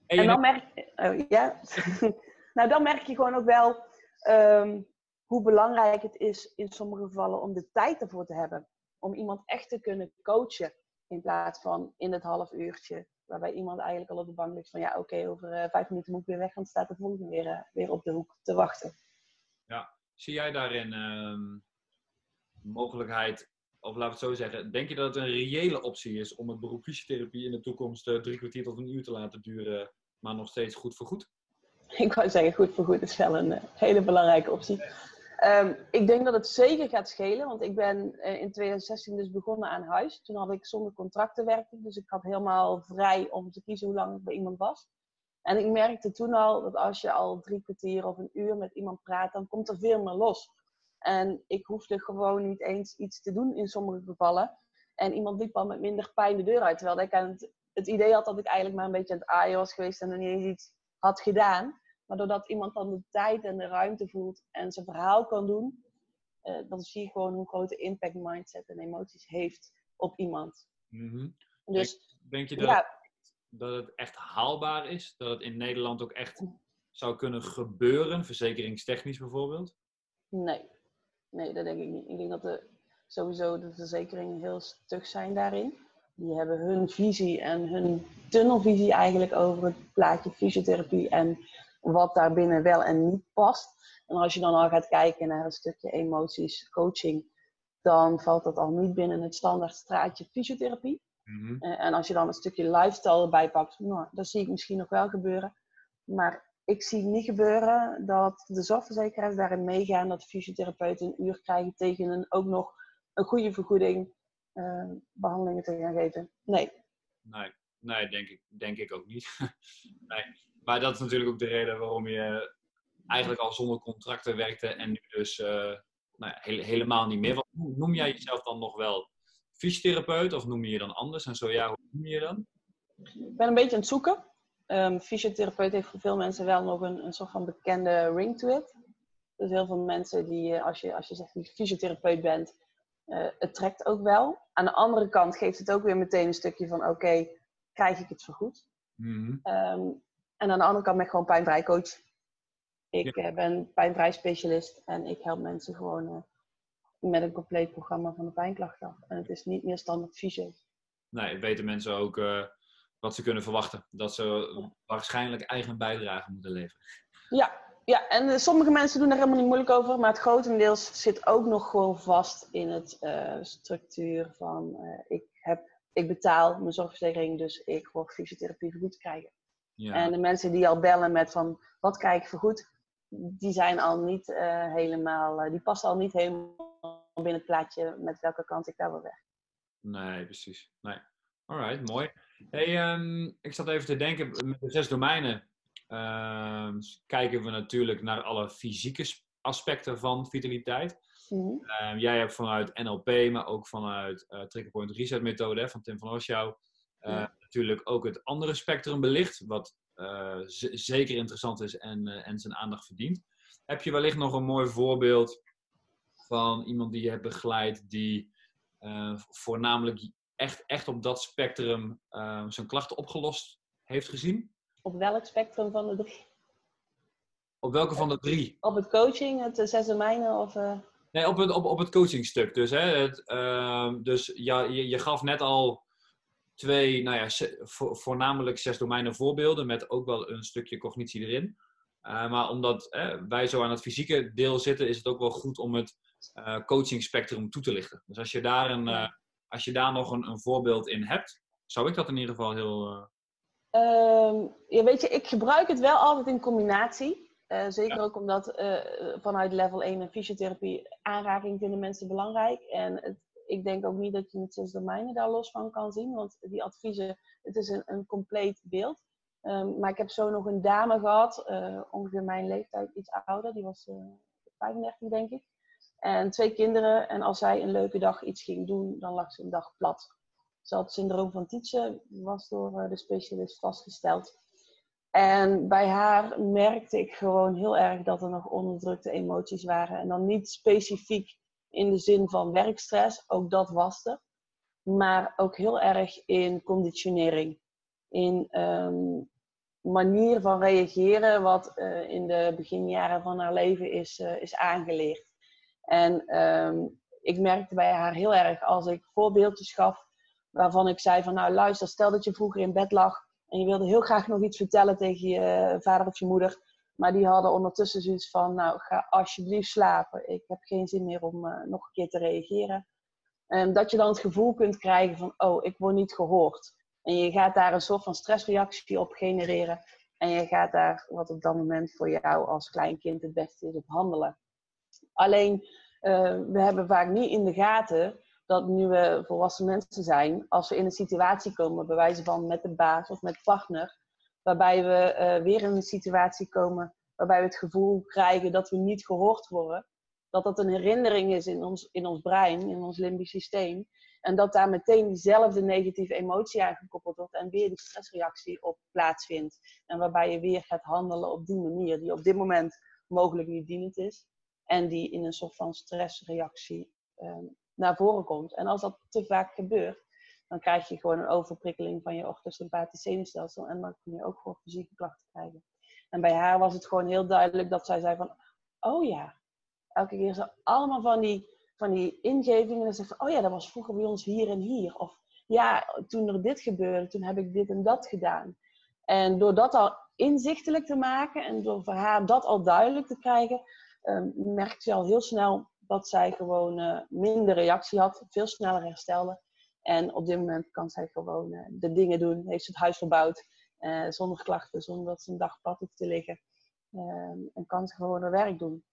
En, dan merk je... Oh, ja? nou, dan merk je gewoon ook wel um, hoe belangrijk het is in sommige gevallen om de tijd ervoor te hebben. Om iemand echt te kunnen coachen. In plaats van in het half uurtje. Waarbij iemand eigenlijk al op de bank ligt van ja, oké, over uh, vijf minuten moet ik weer weg. Want staat de volgende weer, weer op de hoek te wachten. Ja, zie jij daarin uh, mogelijkheid of laat het zo zeggen, denk je dat het een reële optie is om het beroep fysiotherapie in de toekomst uh, drie kwartier tot een uur te laten duren, maar nog steeds goed voor goed? Ik wou zeggen, goed voor goed is wel een uh, hele belangrijke optie. Um, ik denk dat het zeker gaat schelen, want ik ben uh, in 2016 dus begonnen aan huis. Toen had ik zonder contracten werken, dus ik had helemaal vrij om te kiezen hoe lang ik bij iemand was. En ik merkte toen al dat als je al drie kwartier of een uur met iemand praat, dan komt er veel meer los. En ik hoefde gewoon niet eens iets te doen in sommige gevallen. En iemand liep al met minder pijn de deur uit. Terwijl ik het, het idee had dat ik eigenlijk maar een beetje aan het aaien was geweest en er niet eens iets had gedaan. Maar doordat iemand dan de tijd en de ruimte voelt en zijn verhaal kan doen, uh, dan zie je gewoon hoe grote impact mindset en emoties heeft op iemand. Mm Dus, denk, denk, je dat, dat het echt haalbaar is? Dat het in Nederland ook echt zou kunnen gebeuren, verzekeringstechnisch bijvoorbeeld? Nee, Nee, dat denk ik niet. Ik denk dat de, sowieso de verzekeringen heel stug zijn daarin. Die hebben hun visie en hun tunnelvisie eigenlijk over het plaatje fysiotherapie en wat daar binnen wel en niet past. En als je dan al gaat kijken naar een stukje emoties, coaching, dan valt dat al niet binnen het standaard straatje fysiotherapie. Mhm. Eh, en als je dan een stukje lifestyle erbij pakt, nou, dat zie ik misschien nog wel gebeuren. Maar ik zie niet gebeuren dat de zorgverzekeraars daarin meegaan dat fysiotherapeuten een uur krijgen tegen een, ook nog een goede vergoeding uh, behandelingen te gaan geven. Nee. Nee, nee denk, ik, denk ik ook niet. nee. Maar dat is natuurlijk ook de reden waarom je eigenlijk al zonder contracten werkte en nu dus uh, nou ja, helemaal niet meer. Wat, noem jij jezelf dan nog wel fysiotherapeut of noem je je dan anders? En zo ja, hoe noem je je dan? Ik ben een beetje aan het zoeken. Um, fysiotherapeut heeft voor veel mensen wel nog een, een soort van bekende ring to it. Dus heel veel mensen die, eh, als je, als je zegt dat je fysiotherapeut bent, uh, het trekt ook wel. Aan de andere kant geeft het ook weer meteen een stukje van, oké, krijg ik het vergoed? Mm um, en aan de andere kant ben ik gewoon pijnvrij coach. Ik ja. uh, ben pijnvrij specialist en ik help mensen gewoon met een compleet programma van de pijnklachten af. En het is niet meer standaard fysio. Nee, weten mensen ook wat ze kunnen verwachten. Dat ze waarschijnlijk eigen bijdrage moeten leveren. Ja, ja, en eh, sommige mensen doen er helemaal niet moeilijk over, maar het grotendeels zit ook nog gewoon vast in het uh, structuur van ik, heb, ik betaal mijn zorgverzekering, dus ik word fysiotherapie vergoed krijgen. Ja. En de mensen die al bellen met van wat krijg ik vergoed, die zijn al niet uh, helemaal, die passen al niet helemaal binnen het plaatje met welke kant ik daar wil weg. Nee, precies. Nee. Alright, mooi. Hey, um, ik zat even te denken, met de zes domeinen uh, kijken we natuurlijk naar alle fysieke aspecten van vitaliteit. Mm -hmm. jij hebt vanuit NLP, maar ook vanuit uh, Trigger Point Reset methode hè, van Tim van Osjouw, uh, natuurlijk ook het andere spectrum belicht, wat uh, zeker interessant is en, en zijn aandacht verdient. Heb je wellicht nog een mooi voorbeeld van iemand die je hebt begeleid die voornamelijk echt, echt op dat spectrum zijn klachten opgelost heeft gezien? Op welk spectrum van de drie? Op welke van de drie? Op het coaching, het zes domeinen of... Uh... Nee, op het, op, op het coachingstuk dus. Hè? Het, uh, dus ja, je, je gaf net al twee, nou ja, vo voornamelijk zes domeinen voorbeelden met ook wel een stukje cognitie erin. Uh, maar omdat wij zo aan het fysieke deel zitten, is het ook wel goed om het uh, coaching spectrum toe te lichten. Dus als je daar een, als je daar nog een, een, voorbeeld in hebt, zou ik dat in ieder geval heel. Um, ja, weet je, ik gebruik het wel altijd in combinatie. Zeker ook omdat vanuit level 1 en fysiotherapie aanraking vinden mensen belangrijk. En het, ik denk ook niet dat je het zes domeinen daar los van kan zien. Want die adviezen, het is een, een compleet beeld. Um, maar ik heb zo nog een dame gehad, ongeveer mijn leeftijd, iets ouder. Die was 35 denk ik. En twee kinderen. En als zij een leuke dag iets ging doen, dan lag ze een dag plat. Ze had syndroom van Tietze, was door eh, de specialist vastgesteld. En bij haar merkte ik gewoon heel erg dat er nog onderdrukte emoties waren. En dan niet specifiek in de zin van werkstress, ook dat was er. Maar ook heel erg in conditionering. In um, manier van reageren, wat uh, in de beginjaren van haar leven is, uh, is aangeleerd. En um, ik merkte bij haar heel erg als ik voorbeeldjes gaf waarvan ik zei van nou luister, stel dat je vroeger in bed lag en je wilde heel graag nog iets vertellen tegen je vader of je moeder. Maar die hadden ondertussen zoiets van, nou ga alsjeblieft slapen. Ik heb geen zin meer om uh, nog een keer te reageren. En dat je dan het gevoel kunt krijgen van, oh, ik word niet gehoord. En je gaat daar een soort van stressreactie op genereren. En je gaat daar, wat op dat moment voor jou als kleinkind het beste is, op handelen. Alleen, uh, we hebben vaak niet in de gaten dat nu we volwassen mensen zijn, als we in een situatie komen, bij wijze van met de baas of met partner, waarbij we uh, weer in een situatie komen waarbij we het gevoel krijgen dat we niet gehoord worden, dat dat een herinnering is in ons, in ons brein, in ons limbisch systeem, en dat daar meteen diezelfde negatieve emotie aan gekoppeld wordt en weer die stressreactie op plaatsvindt. En waarbij je weer gaat handelen op die manier, die op dit moment mogelijk niet dienend is. En die in een soort van stressreactie um, naar voren komt. En als dat te vaak gebeurt, dan krijg je gewoon een overprikkeling van je orthosympathisch zenuwstelsel. En dan kun je ook gewoon fysieke klachten krijgen. En bij haar was het gewoon heel duidelijk dat zij zei van, oh ja, elke keer zo allemaal van die, van die ingevingen. En zegt oh ja, dat was vroeger bij ons hier en hier. Of ja, toen er dit gebeurde, toen heb ik dit en dat gedaan. En door dat al inzichtelijk te maken en door voor haar dat al duidelijk te krijgen, um, merkt ze al heel snel dat zij gewoon uh, minder reactie had, veel sneller herstelde. En op dit moment kan zij gewoon uh, de dingen doen, heeft ze het huis verbouwd, uh, zonder klachten, zonder dat ze een dag pad hoeft te liggen. Ehm, en kan ze gewoon haar werk doen.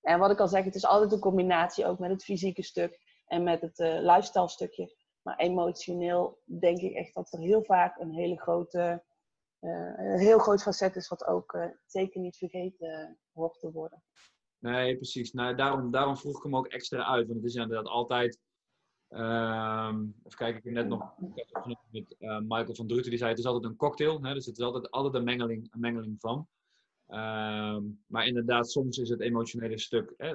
En wat ik al zeg, het is altijd een combinatie ook met het fysieke stuk en met het lifestyle stukje. Maar emotioneel denk ik echt dat er heel vaak een hele grote, een heel groot facet is, wat ook zeker niet vergeten hoort te worden. Nee, precies. Nou, daarom, daarom vroeg ik hem ook extra uit. Want het is inderdaad altijd. Um, even kijken, ik heb net nog met uh, Michael van Druten. Die zei: het is altijd een cocktail. Hè, dus het is altijd, altijd een, mengeling, een mengeling van. Um, maar inderdaad, soms is het emotionele stuk hè,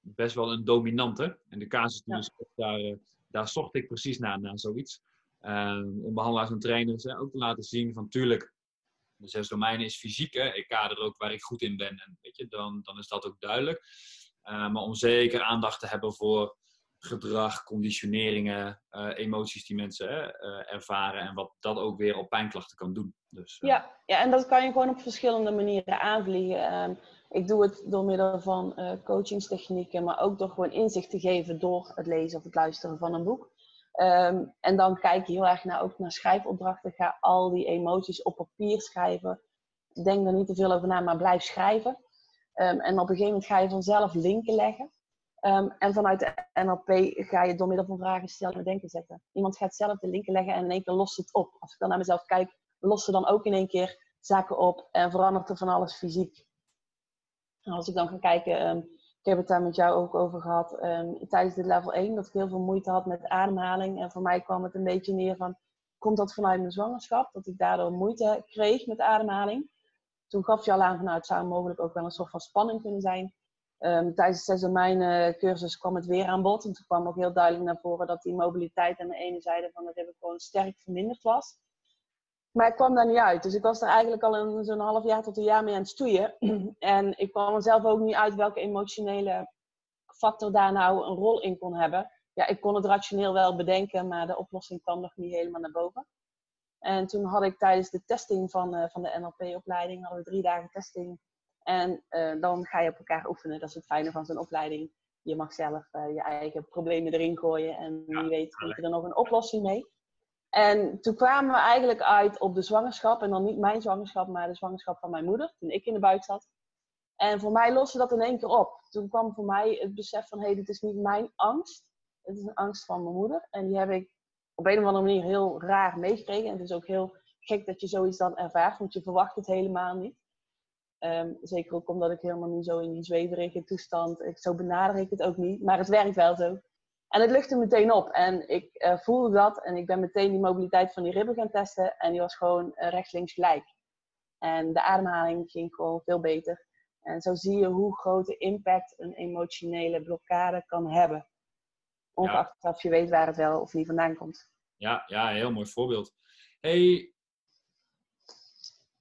best wel een dominante. En de casus ja. dus, daar, uh, daar zocht ik precies naar, naar zoiets. Um, om behandelaars en trainers hè, ook te laten zien van tuurlijk de zes domeinen is fysiek. Hè? Ik kader ook waar ik goed in ben. En weet je, dan, dan is dat ook duidelijk. Uh, maar om zeker aandacht te hebben voor gedrag, conditioneringen, uh, emoties die mensen uh, ervaren. En wat dat ook weer op pijnklachten kan doen. Dus, ja, ja, en dat kan je gewoon op verschillende manieren aanvliegen. Um, ik doe het door middel van coachingstechnieken, maar ook door gewoon inzicht te geven door het lezen of het luisteren van een boek. Um, en dan kijk je heel erg naar, ook naar schrijfopdrachten. Ga al die emoties op papier schrijven. Denk er niet te veel over na, maar blijf schrijven. Um, en op een gegeven moment ga je vanzelf linken leggen. Um, en vanuit de NLP ga je door middel van vragen stellen en denken zetten. Iemand gaat zelf de linken leggen en in één keer lost het op. Als ik dan naar mezelf kijk, lost ze dan ook in één keer zaken op en verandert er van alles fysiek. En als ik dan ga kijken, ik heb het daar met jou ook over gehad um, tijdens dit level 1, dat ik heel veel moeite had met ademhaling. En voor mij kwam het een beetje neer van, komt dat vanuit mijn zwangerschap? Dat ik daardoor moeite kreeg met ademhaling. Toen gaf je al aan van, nou, het zou mogelijk ook wel een soort van spanning kunnen zijn. Um, tijdens de zes cursus kwam het weer aan bod. En toen kwam ook heel duidelijk naar voren dat die mobiliteit aan de ene zijde van het hebben gewoon sterk verminderd was. Maar ik kwam daar niet uit. Dus ik was er eigenlijk al zo'n half jaar tot een jaar mee aan het stoeien. En ik kwam er zelf ook niet uit welke emotionele factor daar nou een rol in kon hebben. Ja, ik kon het rationeel wel bedenken, maar de oplossing kwam nog niet helemaal naar boven. En toen had ik tijdens de testing van, uh, van de NLP-opleiding, hadden we drie dagen testing. En uh, dan ga je op elkaar oefenen. Dat is het fijne van zo'n opleiding. Je mag zelf uh, je eigen problemen erin gooien. En wie weet, vind je er nog een oplossing mee. En toen kwamen we eigenlijk uit op de zwangerschap. En dan niet mijn zwangerschap, maar de zwangerschap van mijn moeder. Toen ik in de buik zat. En voor mij loste dat in één keer op. Toen kwam voor mij het besef van, hé, hey, dit is niet mijn angst. Het is een angst van mijn moeder. En die heb ik op een of andere manier heel raar meegekregen. En het is ook heel gek dat je zoiets dan ervaart, want je verwacht het helemaal niet. Ehm, zeker ook omdat ik helemaal niet zo in die zweverige toestand, ik, zo benader ik het ook niet, maar het werkt wel zo. En het luchtte meteen op en ik uh, voelde dat en ik ben meteen die mobiliteit van die ribben gaan testen en die was gewoon uh, rechts-links gelijk. En de ademhaling ging gewoon veel beter. En zo zie je hoe grote impact een emotionele blokkade kan hebben. Ongeacht ja. of je weet waar het wel of niet vandaan komt. Ja, ja heel mooi voorbeeld. Hey,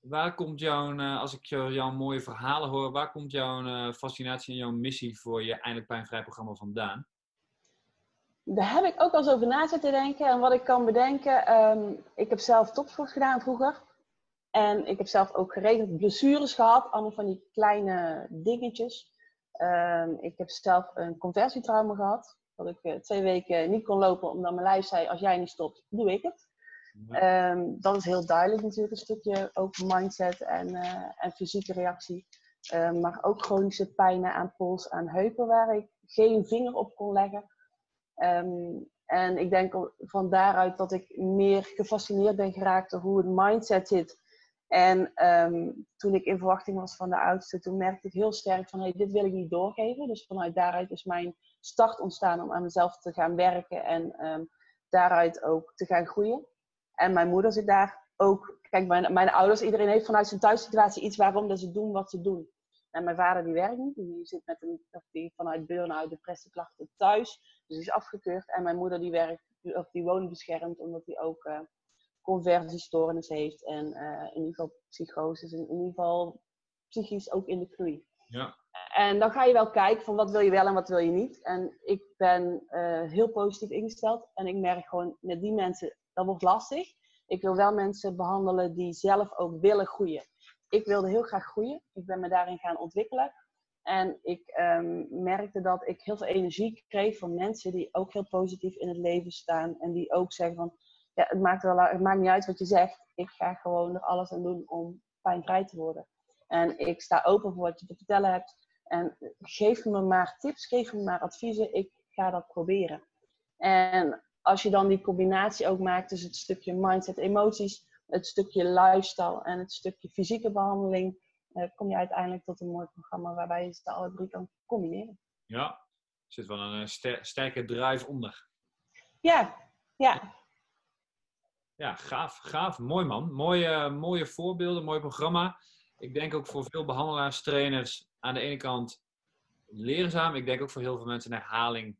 waar komt jouw, uh, als ik jouw mooie verhalen hoor, waar komt jouw uh, fascinatie en jouw missie voor je eindelijk pijnvrij programma vandaan? Daar heb ik ook al eens over na zitten denken. En wat ik kan bedenken, um, ik heb zelf topsport gedaan vroeger. En ik heb zelf ook geregeld blessures gehad, allemaal van die kleine dingetjes. Um, ik heb zelf een conversietrauma gehad. Dat ik uh, twee weken niet kon lopen omdat mijn lijf zei, als jij niet stopt, doe ik het. Um, dat is heel duidelijk natuurlijk, een stukje ook mindset en, uh, en fysieke reactie. Um, maar ook chronische pijnen aan pols, aan heupen, waar ik geen vinger op kon leggen. Um, en ik denk van daaruit dat ik meer gefascineerd ben geraakt door hoe het mindset zit. En toen ik in verwachting was van de oudste, toen merkte ik heel sterk van hey, dit wil ik niet doorgeven. Dus vanuit daaruit is mijn start ontstaan om aan mezelf te gaan werken en daaruit ook te gaan groeien. En mijn moeder zit daar ook. Kijk, mijn, mijn ouders, iedereen heeft vanuit zijn thuissituatie iets waarom dat ze doen wat ze doen. En mijn vader die werkt niet, die zit met een, die vanuit burn-out, depressieklachten thuis. Dus die is afgekeurd. En mijn moeder die werkt, of die woont beschermd, omdat hij ook uh, conversiestoornis heeft. En uh, in ieder geval psychoses, in ieder geval psychisch ook in de groei. Ja. En dan ga je wel kijken van wat wil je wel en wat wil je niet. En ik ben uh, heel positief ingesteld. En ik merk gewoon met die mensen, dat wordt lastig. Ik wil wel mensen behandelen die zelf ook willen groeien. Ik wilde heel graag groeien. Ik ben me daarin gaan ontwikkelen. En ik um, merkte dat ik heel veel energie kreeg van mensen die ook heel positief in het leven staan. En die ook zeggen van, ja, het maakt, wel, het maakt niet uit wat je zegt. Ik ga gewoon er alles aan doen om pijnvrij te worden. En ik sta open voor wat je te vertellen hebt. En geef me maar tips, geef me maar adviezen. Ik ga dat proberen. En als je dan die combinatie ook maakt tussen het stukje mindset, emoties, het stukje lifestyle en het stukje fysieke behandeling, uh, kom je uiteindelijk tot een mooi programma waarbij je ze alle drie kan combineren. Ja, er zit wel een ster sterke drive onder. Ja, ja. Ja, gaaf, gaaf. Mooi man. Mooie, mooie voorbeelden, mooi programma. Ik denk ook voor veel behandelaars, trainers, aan de ene kant leerzaam. Ik denk ook voor heel veel mensen een herhaling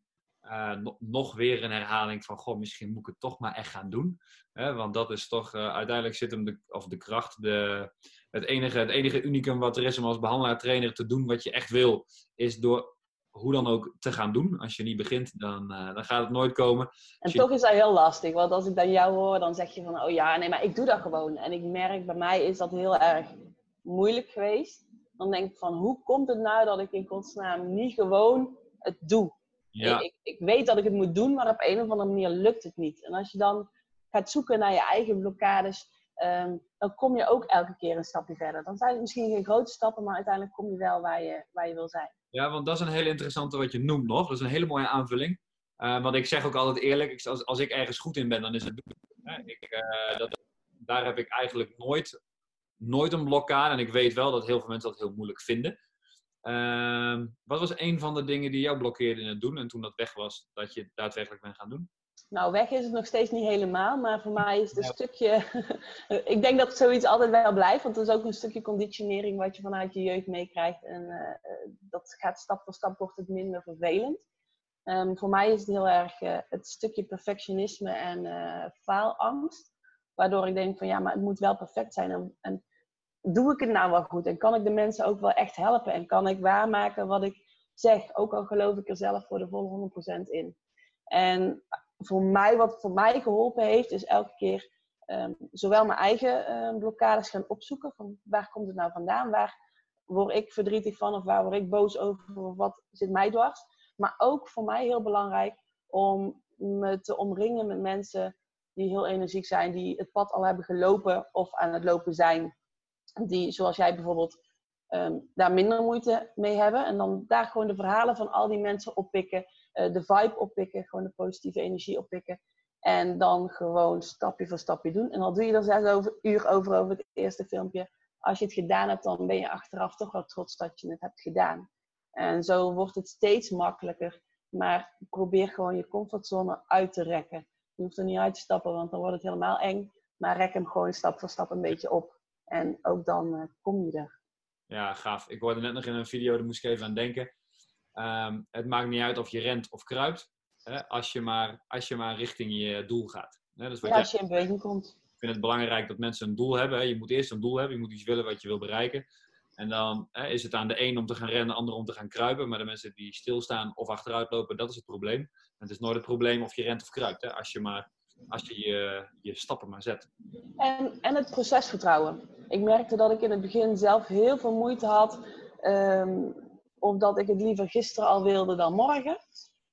uh, nog weer een herhaling van, goh, misschien moet ik het toch maar echt gaan doen. want dat is toch, uh, uiteindelijk zit hem de, of de kracht, de, het, enige, het enige unicum wat er is om als behandelaar, trainer te doen wat je echt wil, is door hoe dan ook te gaan doen. Als je niet begint, dan, uh, dan gaat het nooit komen. En toch is dat heel lastig, want als ik dan jou hoor, dan zeg je van, oh ja, nee, maar ik doe dat gewoon. En ik merk, bij mij is dat heel erg moeilijk geweest. Dan denk ik van, hoe komt het nou dat ik in godsnaam niet gewoon het doe? Ja. Ik, ik, weet dat ik het moet doen, maar op een of andere manier lukt het niet. En als je dan gaat zoeken naar je eigen blokkades, um, dan kom je ook elke keer een stapje verder. Dan zijn het misschien geen grote stappen, maar uiteindelijk kom je wel waar je, waar je wil zijn. Ja, want dat is een hele interessante wat je noemt nog. Dat is een hele mooie aanvulling. Uh, want ik zeg ook altijd eerlijk, als, als ik ergens goed in ben, dan is het doen. Ik, uh, dat, daar heb ik eigenlijk nooit, nooit een blokkade. En ik weet wel dat heel veel mensen dat heel moeilijk vinden. Uh, wat was een van de dingen die jou blokkeerde in het doen en toen dat weg was, dat je daadwerkelijk bent gaan doen? Nou, weg is het nog steeds niet helemaal, maar voor mij is het een ja. stukje. ik denk dat zoiets altijd wel blijft, want het is ook een stukje conditionering wat je vanuit je jeugd meekrijgt. En uh, dat gaat stap voor stap, wordt het minder vervelend. Um, voor mij is het heel erg uh, het stukje perfectionisme en uh, faalangst. Waardoor ik denk van ja, maar het moet wel perfect zijn. En, en doe ik het nou wel goed? En kan ik de mensen ook wel echt helpen? En kan ik waarmaken wat ik zeg? Ook al geloof ik er zelf voor de volle 100% in. En voor mij, wat voor mij geholpen heeft, is elke keer um, zowel mijn eigen um, blokkades gaan opzoeken. Van waar komt het nou vandaan? Waar word ik verdrietig van? Of waar word ik boos over? Wat zit mij dwars? Maar ook voor mij heel belangrijk om me te omringen met mensen die heel energiek zijn, die het pad al hebben gelopen of aan het lopen zijn die, zoals jij bijvoorbeeld, um, daar minder moeite mee hebben. En dan daar gewoon de verhalen van al die mensen oppikken, uh, de vibe oppikken, gewoon de positieve energie oppikken. En dan gewoon stapje voor stapje doen. En al doe je er zes over, uur over over het eerste filmpje, als je het gedaan hebt, dan ben je achteraf toch wel trots dat je het hebt gedaan. En zo wordt het steeds makkelijker. Maar probeer gewoon je comfortzone uit te rekken. Je hoeft er niet uit te stappen, want dan wordt het helemaal eng. Maar rek hem gewoon stap voor stap een beetje op. En ook dan uh, kom je er. Ja, gaaf. Ik hoorde net nog in een video, daar moest ik even aan denken. Um, het maakt niet uit of je rent of kruipt, hè, als, je maar, als je maar richting je doel gaat. Hè, wat ja, als je in beweging komt. Ik vind het belangrijk dat mensen een doel hebben. Hè. Je moet eerst een doel hebben, je moet iets willen wat je wil bereiken. En dan hè, is het aan de een om te gaan rennen, de ander om te gaan kruipen. Maar de mensen die stilstaan of achteruit lopen, dat is het probleem. En het is nooit het probleem of je rent of kruipt. Hè, als je maar als je, je stappen maar zet. En, en het procesvertrouwen. Ik merkte dat ik in het begin zelf heel veel moeite had. Um, omdat ik het liever gisteren al wilde dan morgen.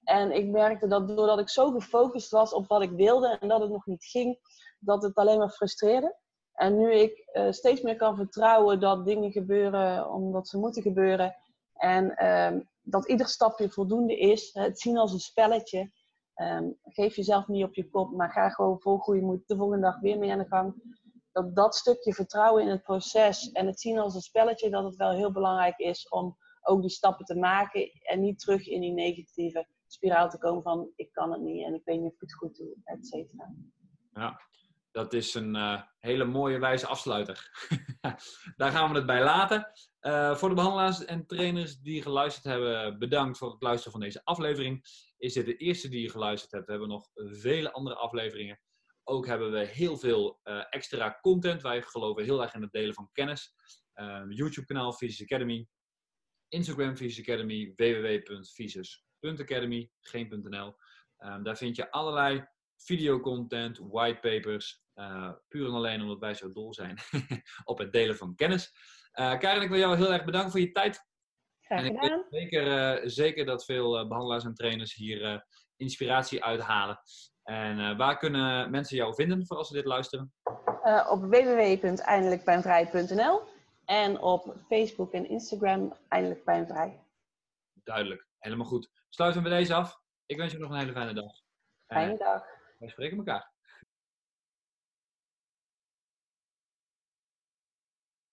En ik merkte dat doordat ik zo gefocust was op wat ik wilde en dat het nog niet ging, dat het alleen maar frustreerde. En nu ik uh, steeds meer kan vertrouwen dat dingen gebeuren omdat ze moeten gebeuren. En uh, dat ieder stapje voldoende is. Het zien als een spelletje. Um, geef jezelf niet op je kop, maar ga gewoon vol goede moed de volgende dag weer mee aan de gang. Dat dat stukje vertrouwen in het proces en het zien als een spelletje, dat het wel heel belangrijk is om ook die stappen te maken en niet terug in die negatieve spiraal te komen van ik kan het niet en ik weet niet of ik het goed doe, et cetera. Ja, dat is een uh, hele mooie wijze afsluiter. Daar gaan we het bij laten. Uh, voor de behandelaars en trainers die geluisterd hebben, bedankt voor het luisteren van deze aflevering. Is dit de eerste die je geluisterd hebt? We hebben nog vele andere afleveringen. Ook hebben we heel veel uh, extra content. Wij geloven heel erg in het delen van kennis. YouTube-kanaal Physics Academy. Instagram Physics Academy. www.physics.academy. Geen.nl. Um, daar vind je allerlei videocontent, whitepapers. Uh, puur en alleen omdat wij zo dol zijn op het delen van kennis. Uh, Karin, ik wil jou heel erg bedanken voor je tijd. Graag gedaan. En ik weet zeker, zeker dat veel behandelaars en trainers hier inspiratie uithalen. En waar kunnen mensen jou vinden voor als ze dit luisteren? op www.eindelijkpijnvrij.nl en op Facebook en Instagram Eindelijk Pijnvrij. Duidelijk, helemaal goed. Sluiten we deze af. Ik wens je nog een hele fijne dag. Fijne dag. Wij spreken elkaar.